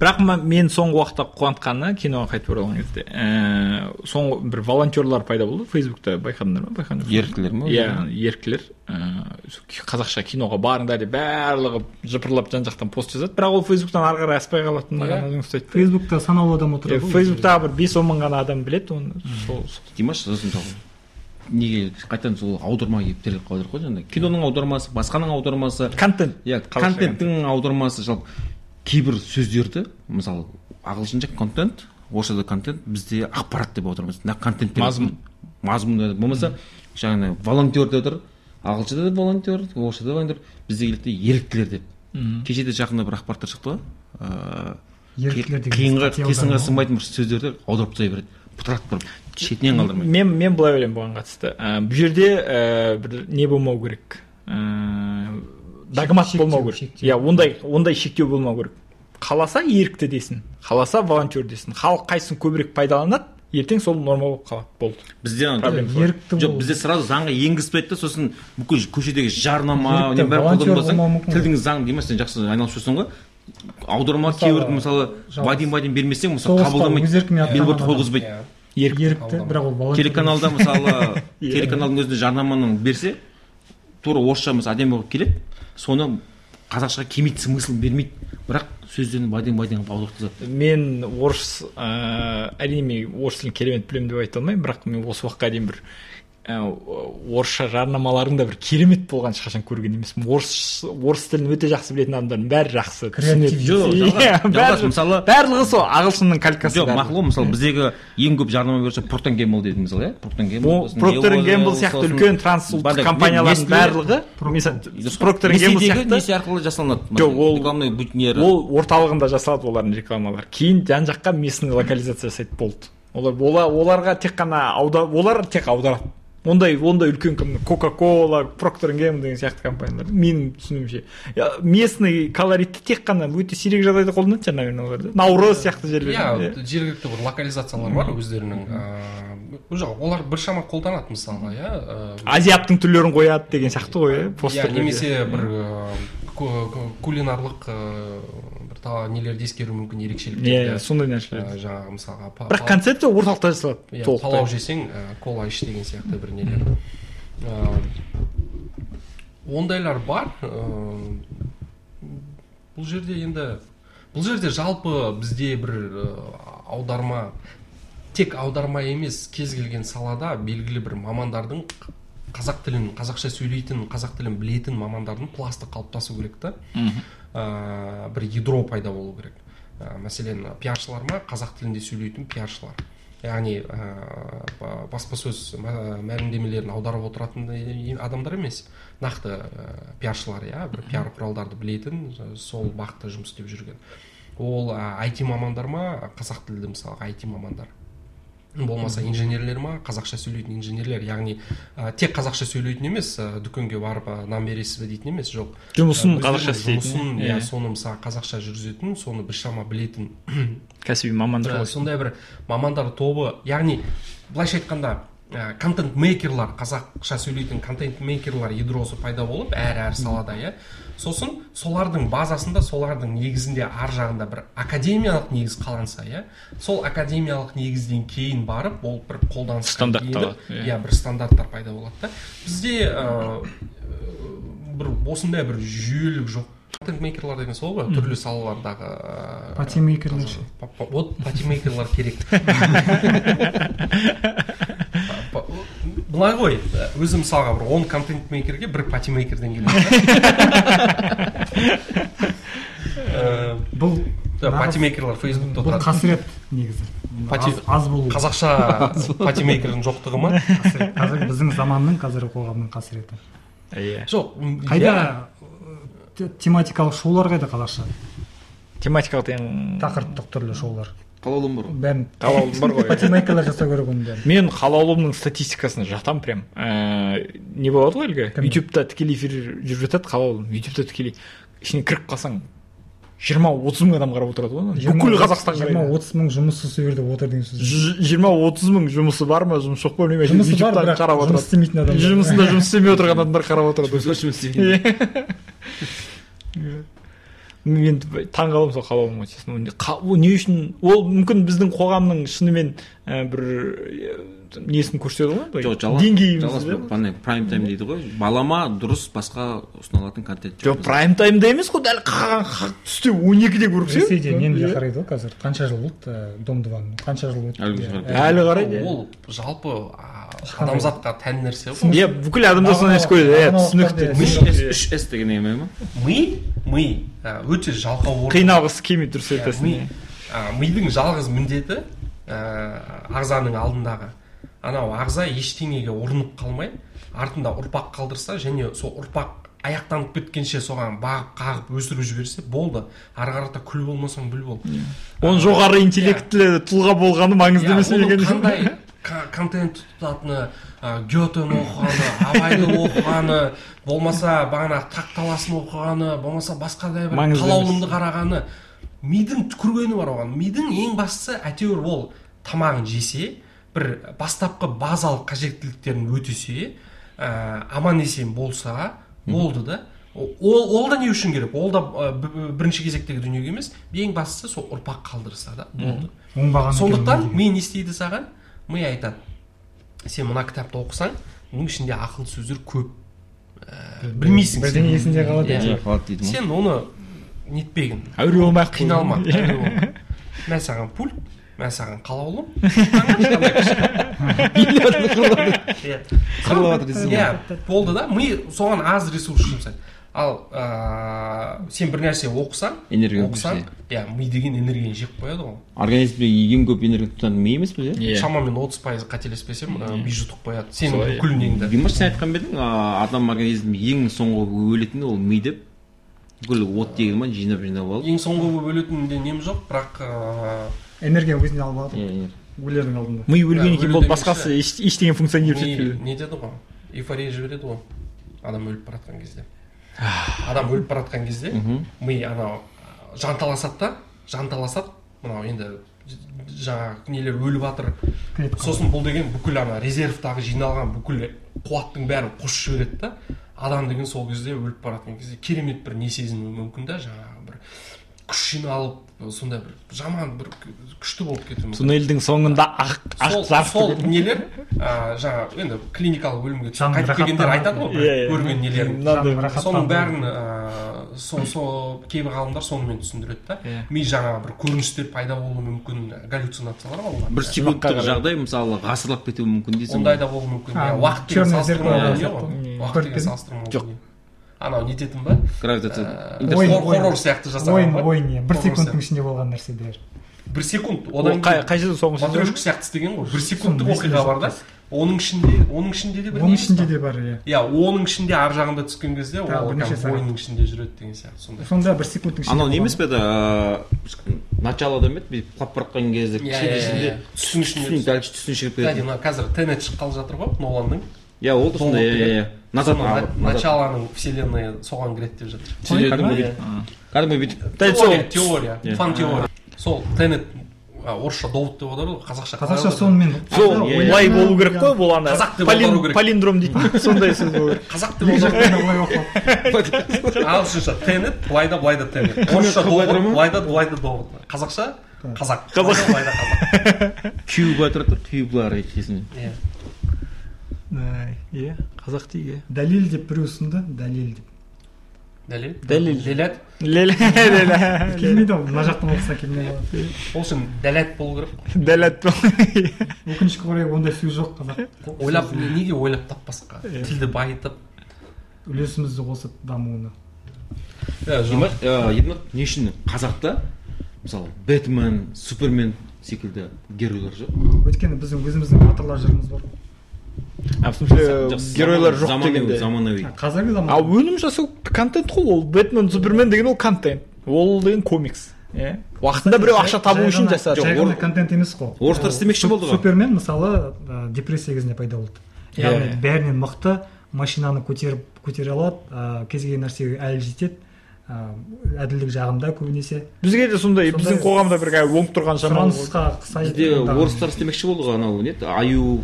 бірақ ма- мен соңғы уақытта қуантқаны киноға қайтып оралған кезде ііі соңғы бір волонтерлар пайда болды. Фейсбукта байқадыңдар ма? Байқадыңдар ма? еріктілер ма? Иә еріктілер. Ііі қазақша киноға барыңдар деп барлығы жыпырлап жан жақтан пост жазады. Бірақ ол фейсбуктан ары қарай аспай қалатыны Иә. өзім ұстайды фейсбукта санаулы адам отырады ғой фейсбуктағы бір бес он мың ғана адам біледі оны сол димаш сосын неге қайтадан сол аударма келіп тіреліп қалып жатыр ғой жаңағы киноның аудармасы басқаның аудармасы. Контент. Иә контенттің аудармасы жалпы. Кейбір сөздерді мысалы ағылшынша контент орысшада контент бізде ақпарат деп аударамыз мына контент Мазмұн. мазмұн деп болмаса жаңағы волонтер деп тұр ағылшыншада да волонтер орысшада волонтер. Бізде келеді де еріктілер деп. Кеше де жақында бір ақпараттар шықты ғой. Ыыы еріктілер деген қиынға қисынға сыймайтын бір сөздерді аударып тастай береді. Бытыратып тұрып шетінен қалдырмайды. Мен мен былай ойлаймын бұған қатысты. Ә, бұл жерде ә, бір не болмау керек. Ә, догмат болмау керек. иә ондай ондай шектеу болмау керек. Қаласа ерікті десін қаласа волонтер десін. Халық қайсысын көбірек пайдаланады ертең сол норма болып қалады болды. Бізде ерікті жоқ. бізде сразу заңға енгізіп да сосын бүкіл көшедегі жарнама тілдің заң деймін. Сен жақсы айналысып жүрсің ғой. Аударма кейбір мысалы бадин бадин бермесең мысалы қабылдамайды еркімен билборд қойғызбайды Иә. ерікті. Бірақ ол волонтер телеканалда мысалы Иә. телеканалдың өзінде жарнаманы берсе тура орысша мысалы әдемі болып келеді. Соны қазақшаға келмейді смысл бермейді. Бірақ сөздерін бадин бадин қылып аударып тастады мен орыс ә, әрине мен орыс тілін керемет білемін деп айта алмаймын. Бірақ мен осы уақытқа дейін бір орысша жарнамалардың да бір керемет болғанын ешқашан көрген емеспін орыс орыс тілін өте жақсы білетін адамдардың бәрі жақсы. Жоқ Иә, мысалы барлығы сол ағылшынның калькасы жоқ мақұл ғой мысалы біздегі ең көп жарнама берсе проктен гембл дейді мысалы иә? Проктен Procter Gamble сияқты үлкен трансұлттық компаниялардың барлығы Gamble сияқты. Несие арқылы жасалынады. Жоқ, ол- рекламный бутнері ол орталығында жасалады олардың рекламалары. Кейін жан жаққа местный локализация жасайды болды. Олар ола- оларға тек қана аудар олар тек аударады. Ондай ондай үлкен кім кока кола проктор гейм деген сияқты компаниялар. Менің түсінуімше местный колоритті тек қана өте сирек жағдайда қолданады жаңағы наверное олар да? Наурыз сияқты жерлерде. Иә жергілікті бір локализациялар бар өздерінің. Уже олар біршама қолданады мысалға иә азиаттың түрлерін қояды деген сияқты ғой иә иә немесе бір кулинарлық ыыы, бір нелерді ескеру мүмкін иә ерекшеліктерді сондай нәрселер. Ә, жаңағы мысалға бірақ концепция орталықта жасалады иә, палау жесең ә, кола іш деген сияқты бір нелер. Ондайлар бар бұл жерде енді бұл жерде жалпы бізде бір аударма тек аударма емес кез келген салада белгілі бір мамандардың қазақ тілін қазақша сөйлейтін қазақ тілін білетін мамандардың пласты қалыптасу керек та. Ә, бір ядро пайда болу керек. Ә, мәселен пиаршылар ма? Қазақ тілінде сөйлейтін пиаршылар. Яғни ә, ба- баспасөз мә- мәлімдемелерін аударып отыратын и- адамдар емес. Нақты ә, пиаршылар иә бір пиар құралдарды білетін ә, сол бағытта жұмыс істеп жүрген. Ол ә, IT мамандар ма? Қазақ тілді мысалға IT мамандар. Болмаса инженерлер ма қазақша сөйлейтін инженерлер яғни ә, тек қазақша сөйлейтін емес ә, дүкенге барып ә, нан бересіз бе дейтін емес жоқ. Жұмысын қазақша істейтін. иә. иә. соны мысалы қазақша жүргізетін соны біршама білетін. Кәсіби мамандар ә, сондай бір мамандар тобы яғни былайша айтқанда ә, контент мейкерлар қазақша сөйлейтін контент мейкерлар ядросы пайда болып әр әр салада иә. Сосын солардың базасында солардың негізінде ар жағында бір академиялық негіз қаланса иә сол академиялық негізден кейін барып ол бір қолданысқа Стандартталады, еніп, иә. иә бір стандарттар пайда болады да бізде ә, бір осындай бір жүйелік жоқ контент мейкерлар деген сол ғой түрлі салалардағы ыыы, Патимейкерлер ше? па- па- вот патимейкерлар керек былай ғой өзі мысалға бір он контент мейкерге бір патимейкерден келеді бұл Э, патимейкерлар фейсбукта бұл отырады қасірет негізі. Пати- аз, болу. қазақша патимейкердің жоқтығы ма? Қасірет. қазір біздің заманның қазіргі қоғамның қасіреті. Иә жоқ қайда т- тематикалық шоулар қайда қазақша. Тематикалық тақырыптық түрлі шоулар. Қалаулым бар ғой. Бәрін. Қалаулым бар ғой патимейкерлер жасау керек оның бәрін мен қалаулымның статистикасына жатам прям. Ііі не болады ғой әлгі? Ютубта тікелей эфир жүріп жатады қалаулым. Ютубта тікелей. Ішіне кіріп қалсаң жиырма отыз мың адам қарап отырады ғой бүкіл қазақстан жиырма отыз мың жұмыссыз сол жерде отыр деген сөз. Жиырма отыз мың жұмысы бар ма? Жұмысы жоқ па? Білмеймін. Жұмысы бар бірақ қарап жұмыс отырады. істемейтін адамдар. Жұмысында жұмыс істемей отырған адамдар қарап отырады. Жұмыс істемейді. Иә. мен таң қаламын сол қалауыма честно ол не- үшін ол мүмкін біздің қоғамның шынымен ә, бір ә, несін көрсетеді ғой былай, жоқ жалғыз деңгейімізді прайм тайм дейді ғой. Балама дұрыс басқа ұсынылатын контент жоқ прайм таймда емес қой дәл түсте он екіде көрсек ресейде нені қарайды ғой қазір? Қанша жыл болды ә, дом дваны қанша жыл өтті? Әлі иә. қарайды. әлі қарайды. Ол жалпы адамзатқа тән нәрсе ғой. Иә бүкіл адамдар соны ес көреді иә түсінікті анау- үш с деген еме ма? Ми ми өте жалқау орын. Қиналғысы келмейді дұрыс айтасың ми мидың жалғыз міндеті ағзаның алдындағы. Анау ағза ештеңеге ұрынып қалмай артында ұрпақ қалдырса және сол ұрпақ аяқтанып кеткенше соған бағып қағып өсіріп жіберсе болды. Ары қарата күл болмасаң бүл бол. Оның жоғары интеллектілі тұлға болғаны маңызды емес қандай контент тұтатыны ә, гетені оқығаны абайды оқығаны болмаса бағанағы тақталасын оқығаны болмаса басқа да бір қалаулымды қарағаны. Мидың түкіргені бар оған. Мидың ең бастысы әйтеуір ол тамағын жесе бір бастапқы базалық қажеттіліктерін өтесе ә, аман есен болса болды да. Ол, ол да не үшін керек? Ол да ә, бірінші кезектегі дүниеге емес. Ең бастысы сол ұрпақ қалдырса да болды. Оңбаған сондықтан ми не істейді саған? Ми айтады сен мына кітапты оқысаң оның ішінде ақыл сөздер көп. Ә, білмейсің бірдеңе есінде қалады Иә. қалады дейді ма? Сен оны нетпегін әуре болмай ақ қиналма мә саған пульт мә саған қалаулым Иә. иә болды да. Ми соған аз ресурс жұмсайды ал ә, сен бір нәрсе оқысаң Энергия оқысаң иә ми деген энергияны жеп қояды ғой. Организмде ең көп энергия тұтатын ми емес пе иә Иә. шамамен отыз пайыз қателеспесем ми жұтып қояды. Сенің бүкіл неңді димаш сен айтқан ба едің адам организмі ең соңғы өлетіні ол ми деп? Бүкіл оттегі ма жинап жинап алып? Ең соңғы болып өлетінінде нем жоқ бірақ ыыы, энергия өзіне алып алады Иә, иә. өлердің алдында. Ми өлгеннен кейін болды деген басқасы ештеңе функционировать етпейді не деді ғой? Эйфория жібереді ғой. Адам өліп бара жатқан кезде. Адам өліп бара жатқан кезде ми анау жанталасады да жанталасады. Мынау енді жаңағы нелер өліп жатыр сосын бұл деген бүкіл ана резервтағы жиналған бүкіл қуаттың бәрін қосып жібереді да адам деген сол кезде өліп бара жатқан кезде керемет бір не сезінуі мүмкін да жаңағы күш жиналып сондай бір жаман бір күшті болып кетуі мүмкін. Туннельдің соңында ақ ақ сол, жарық сол нелер ә, жаңағы енді клиникалық бөлімге түсіп қайтып келгендер айтады ғой Иә, бір иә. көрген нелерін. Соның бәрін ә, со, со кейбір ғалымдар сонымен түсіндіреді да. Иә. ми жаңағы бір көріністер пайда болуы мүмкін галлюцинациялар ғой олар? Бір секундтық жағдай мысалы ғасырлап кетуі мүмкін дейсің ондай да болуы мүмкін. А, уақыт деген черное салыстырмалы зеркало. дүние сияқты. ғой уақыт деген Көріп салыстырмалы Жоқ. Анау нететін ба? Гравитация Ә, Ойын, хор- ойын. хоррор сияқты жасаған ойын ойын иә бір секундтың ішінде болған нәрсе бәрі. Бір секунд. Одан қай қай жерде соңғы матрешка сияқты істеген ғой. Бір секундтық оқиға бар да. оның ішінде оның ішінде де бір оның ішінде де бар иә. Иә оның ішінде ар жағында түскен кезде ол ойынның ішінде жүреді деген сияқты сондай. Сонда бір секундтың ішінде анау не емес пе еді ыыы, началода емес бүйтіп құлап бара жатқан кезде иә иә ішінде иә түстің түстің ішінде дәл түстің шығып кстати кетеді. Мына қазір тенет шыққалы жатыр ғой ноланның иә ол да сондай иә иә, иә назад Соның а, на- назад началоның вселенная соған кіреді деп жатыр. Кәдімгі бүйтіп- теория фан теория. Сол тенет орысша довод деп аударады ғой қазақша қазақша сонымен. Сол былай болу керек қой бұл ана Қазақ деп аудару керек. палиндром дейтін сондай сөз болу керек. Қазақ деп оқып. Ағылшынша тенет былай да былай да тенет. Орысша былай довод былай да былай да довод. Қазақша? Қазақ. Қазақ. Былай да, қазақ кю былай тұрады да. Кю былай екесіне иә. Иә. Қазақ дейік иә. Дәлел деп біреу ұсынды? Дәлел деп. Дәлел? Дәлел. леле келмейді ғой мына жақтан оқыса келмей қалады ол үшін дәлят болу керек дәлет өкінішке қарай ондай сөз жоқ қазақ ойлап неге ойлап таппасқа? Тілді байытып. Үлесімізді қосып дамуына. Ермек не үшін қазақта мысалы бэтмен супермен секілді геройлар жоқ? Өйткені біздің өзіміздің батырлар жырымыз бар. Геройлар жоқ дегенде. заманауи қазіргі заман ал өнім жасау контент қой ол бэтмен супермен деген ол контент. Ол деген комикс. Иә уақытында біреу ақша табу үшін жасады. Жоқ, контент емес қой. Орыстар істемекші болды ғой. супермен мысалы депрессия кезінде пайда болды. Яғни бәрінен мықты машинаны көтеріп көтере алады кез келген нәрсеге әлі жетеді ә, әділдік жағында көбінесе. Бізге де сондай біздің қоғамда бір оңып тұрған шамалы сұранысқа сай бізде орыстар істемекші болды ғой анау не еді аю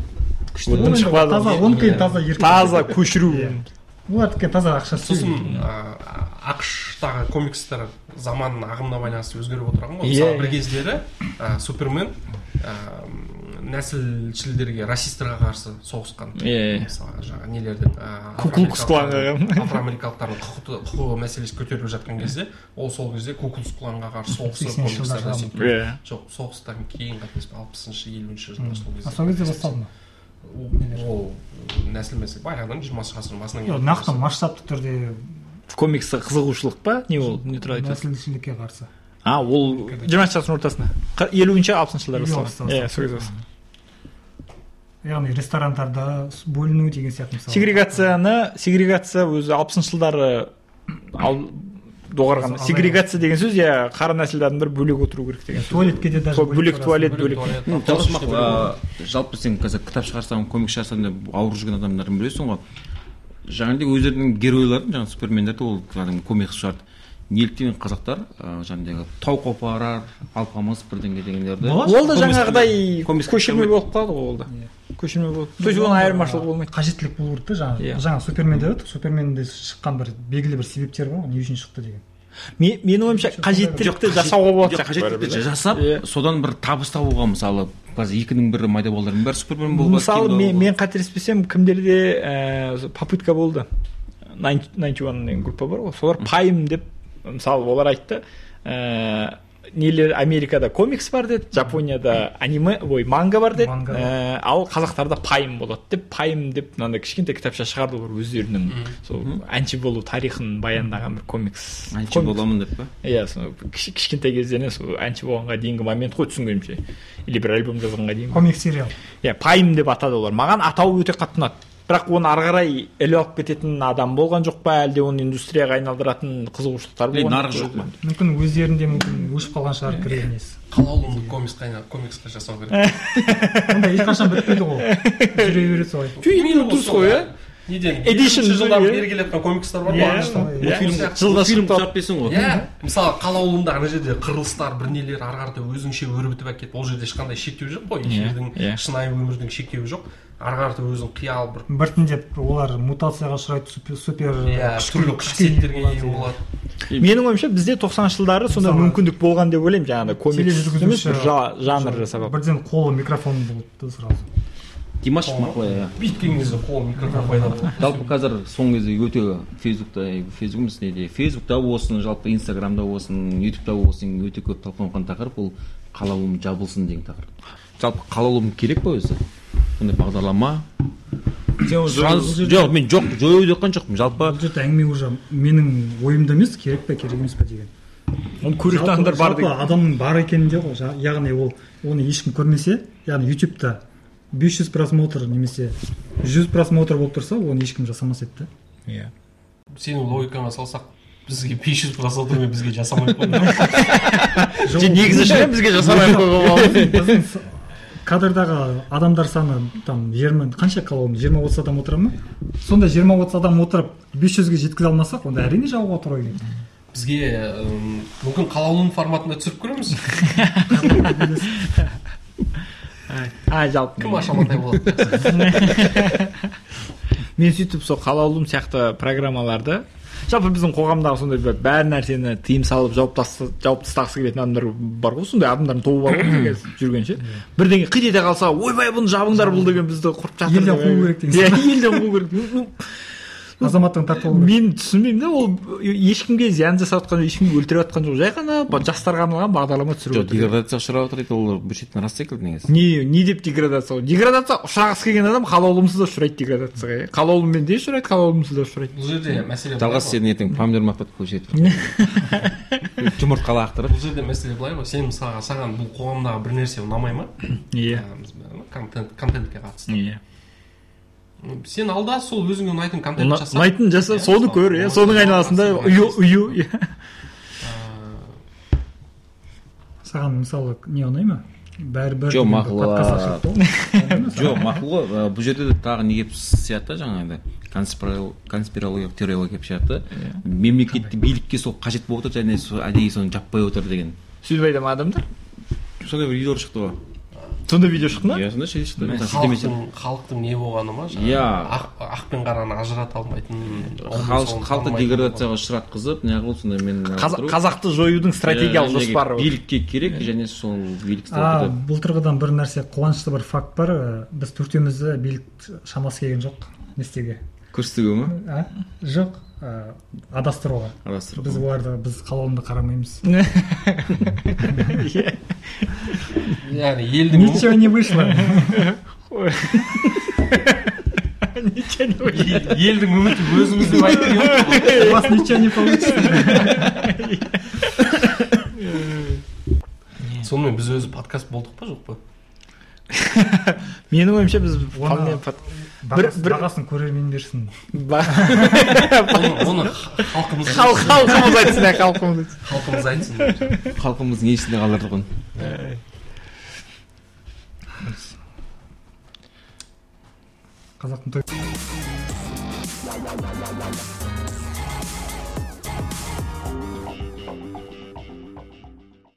күшті таза оныкі таза еркін таза көшіру Иә. олардікі таза ақша сосын істеу. ақш тағы комикстер заман ағымына байланысты өзгеріп отырған ғой Иә, мысалы иә. бір кездері супермен нәсілшілдерге расистерға қарсы соғысқан Иә, иә. мысалы жаңағы нелердің Ку Клукс Кланға. афроамерикалықтардың құқығы мәселесі көтеріліп жатқан кезде ол сол кезде куклус кланға қарсы соғысып 80-ші жылдар комикстерді жағын. сөйтіп- Иә. жоқ соғыстан кейін қателеспесем алпысыншы елуінші жылдар сол кезде басталды ма ол- ол нәсіл мәселе баяғыдан жиырмасыншы ғасырдың басынан Жоқ, нақты масштабты түрде комиксқа қызығушылық па? Не ол? Не туралы айтасың нәсілшілдікке қарсы. А ол жиырмасыншы ғасырдың ортасында. Елуінші алпысыншы жылдар иә сол кезде яғни ресторандарда бөліну деген сияқты мысалы сегрегацияны сегрегация өзі алпысыншы жылдары доғарған. Сегрегация деген сөз иә қара нәсілді адамдар бөлек отыру керек деген сөз. Туалетке де даже бөлек туалет бөлек жалпы іште бөлек. жалпы сен қазір кітап шығарсаң комик шығарсаң деп ауырып жүрген адамдардың білесің ғой. Жаңағыдай өздерінің геройларын жаңағы супермендерді ол кәдімгі комикс шығарды. Неліктен қазақтар жаңағыдай тау қопарар алпамыс бірдеңе дегендерді ол да жаңағыдай көшірме болып қалады ғой ол да. Көшірме болып то есть оның айырмашылығы болмайды. Қажеттілік болу керек та жаңағы. Иә. жаңа супермен деп едік суперменде шыққан бір белгілі бір себептер бар ғой не үшін шықты деген. Ме- менің ойымша қажеттілікті жасауға болады. қажеттілікті да. жасап Иә. содан бір табыс табуға мысалы қазір екінің бірі майда балдардың бәрі супермен болып мысалы мен, мен қателеспесем кімдерде ә, попытка болды. Найнти деген группа бар ғой. Солар пайым деп мысалы олар айтты. Ә, нелер америкада комикс бар деді жапонияда аниме ой манга бар деді. Ә, ал қазақтарда пайым болады деп пайым деп мынандай кішкентай кітапша шығарды олар өздерінің. Сол әнші болу тарихын баяндаған бір комикс. Әнші комикс. боламын деп па? Иә сол кішкентай кезден сол әнші болғанға дейінгі момент қой түсінгенімше. Или бір альбом жазғанға дейін комик сериал. Иә пайым деп атады олар. Маған атауы өте қатты ұнады. Бірақ оны ары қарай іліп алып кететін адам болған жоқ па әлде оны индустрияға айналдыратын қызығушылықтар болған нарық жоқ па? мүмкін өздерінде мүмкін өшіп қалған шығар кірер несі қалаулымды комиксқа айна- комиксқа жасау керек. Ондай ешқашан бітпейді ғой. Жүре береді солай. Дұрыс қой иә неден жылдан иә. бері келе жатқан комикстер бар ғой. Иә, солай, Ол иә. фильм Жылда шығарып берсің ғой. Иә мысалы қалаулымда ана жерде қырылыстар бір нелер ары қарата өзіңше өрбітіп әкетіп ол жерде ешқандай шектеу жоқ қой. Иә, эфирдің иә. шынайы өмірдің шектеуі жоқ. Ары қарата өзің қиял бір біртіндеп олар мутацияға ұшырайды супер, супер иә түрлі қасиеттерге болады, ие болады. Менің ойымша бізде тоқсаныншы жылдары сондай мүмкіндік болған деп ойлаймын. Жаңағыдай комикс емес бір жанр жасап алып. бірден қолы микрофон болды сразу. Димаш мақұл иә. Бүйткен кезде қол микрофон пайда болды. Жалпы қазір соңғы кезде өте фейсбукта фейсбук емес неде фейсбукта болсын жалпы инстаграмда болсын ютубта болсын өте көп талқыланған тақырып ол қалаулым жабылсын деген тақырып. Жалпы қалаулым керек па өзі? Сондай бағдарлама Сұраныс- жоқ мен жоқ жою деп жатқан жоқпын. Жалпы бұл жерде әңгіме уже менің ойымда емес керек па керек емес па деген. Оны көретін адамдар бар деген. адамның бар екенінде ғой яғни ол оны ешкім көрмесе яғни ютубта 500 просмотр немесе 100 просмотр болып тұрса оны ешкім жасамас еді да иә. Сенің логикаңа салсақ бізге 500 просмотрмен бізге жасамай ақ қойды Же, негізі ше бізге жасамай ақ қойған кадрдағы адамдар саны там жиырма қанша қалауым жиырма отыз адам отыра ма? Сонда жиырма отыз адам отырып бес жүзге жеткізе алмасақ онда әрине жабуға тура келеді бізге мүмкін қалаулым форматында түсіріп көреміз? А жалпы. Кім ашаматай болады? мен сөйтіп сол қалаулым сияқты программаларды жалпы біздің қоғамдағы сондай бір бәр нәрсені тыйым салып жауып жауып тастағысы келетін адамдар бар ғой сондай адамдардың тобы бар ғой бізде қазір жүргенше бірдеңе қит ете қалса ойбай бұны жабыңдар бұл деген бізді құрып жатыр Елден деп. қуу керек деген иә елден қуу керек. Ну, азаматтығын тартып алу мен түсінбеймін да ол ешкімге зиян жасап жатқан ешкімді өлтіріп жатқан жоқ. Жай ғана жастарға арналған бағдарлама түсіріп жоқ отыр. деградацияға ұшырап отыр дейді ол бір шеттен рас секілді негізі. Не не деп деградация? Деградация ұшырағысы келген адам қалаулымсыз да ұшырайды деградацияға иә. Қалаулымен де ұшырайды қалаулымсыз да ұшырайды. Бұл жерде мәселе жалғас сені ертең помидор мақпат көшеді жұмыртқа лақтырып бұл жерде мәселе былай ғой. Сен мысалға саған бұл қоғамдағы бір нәрсе ұнамай ма? Иә. Ма, контент контентке қатысты. Иә. Сен алда сол өзіңе ұнайтын контент жаса ұнайтын жаса Иә, соны көр иә оны соның айналасында ұю ұю иә. Саған мысалы не ұнай ма? Бәрібір Жоқ, мақұл, жоқ мақұл ғой бұл жерде де тағы не келіп сияды да жаңағыдай? Конспирологиялық теориялар келіп шығады да? Мемлекетті билікке сол қажет болып отыр және сол әдейі соны жаппай отыр деген. Сөйтіп айта ма адамдар? Сондай бір видеолар шықты ғой. Сондай видео шықты ма? Иә сондай халықтың халықтың не болғаны ма? Жаңағы Иә. ақ, пен қараны ажырата алмайтын халық халықты деградацияға ұшыратқызып неғылып сондай мен Қаза- қазақты жоюдың стратегиялық жоспары бар. билікке керек және сол билік бұл тұрғыдан бір нәрсе қуанышты бір факт бар. Біз төртеумізді билік шамасы келген жоқ. Не істеуге? Көрсетуге ма? А? Жоқ. Ә, адастыруға. Біз оларды біз қалауымды қарамаймыз. яғни елдің ничего не вышло. Ничего не вышло. елдің үміті өзіңіз деп айтып у вас ничего не получится. Сонымен біз өзі подкаст болдық па жоқ па менің ойымша біз Оны- бағасын, көрермен берсін оны, оны халқымыз хал- халқымыз айтсын халқымыз айтсын халқымыз айтсын халқымыздың есінде қалар тұғын қазақтың той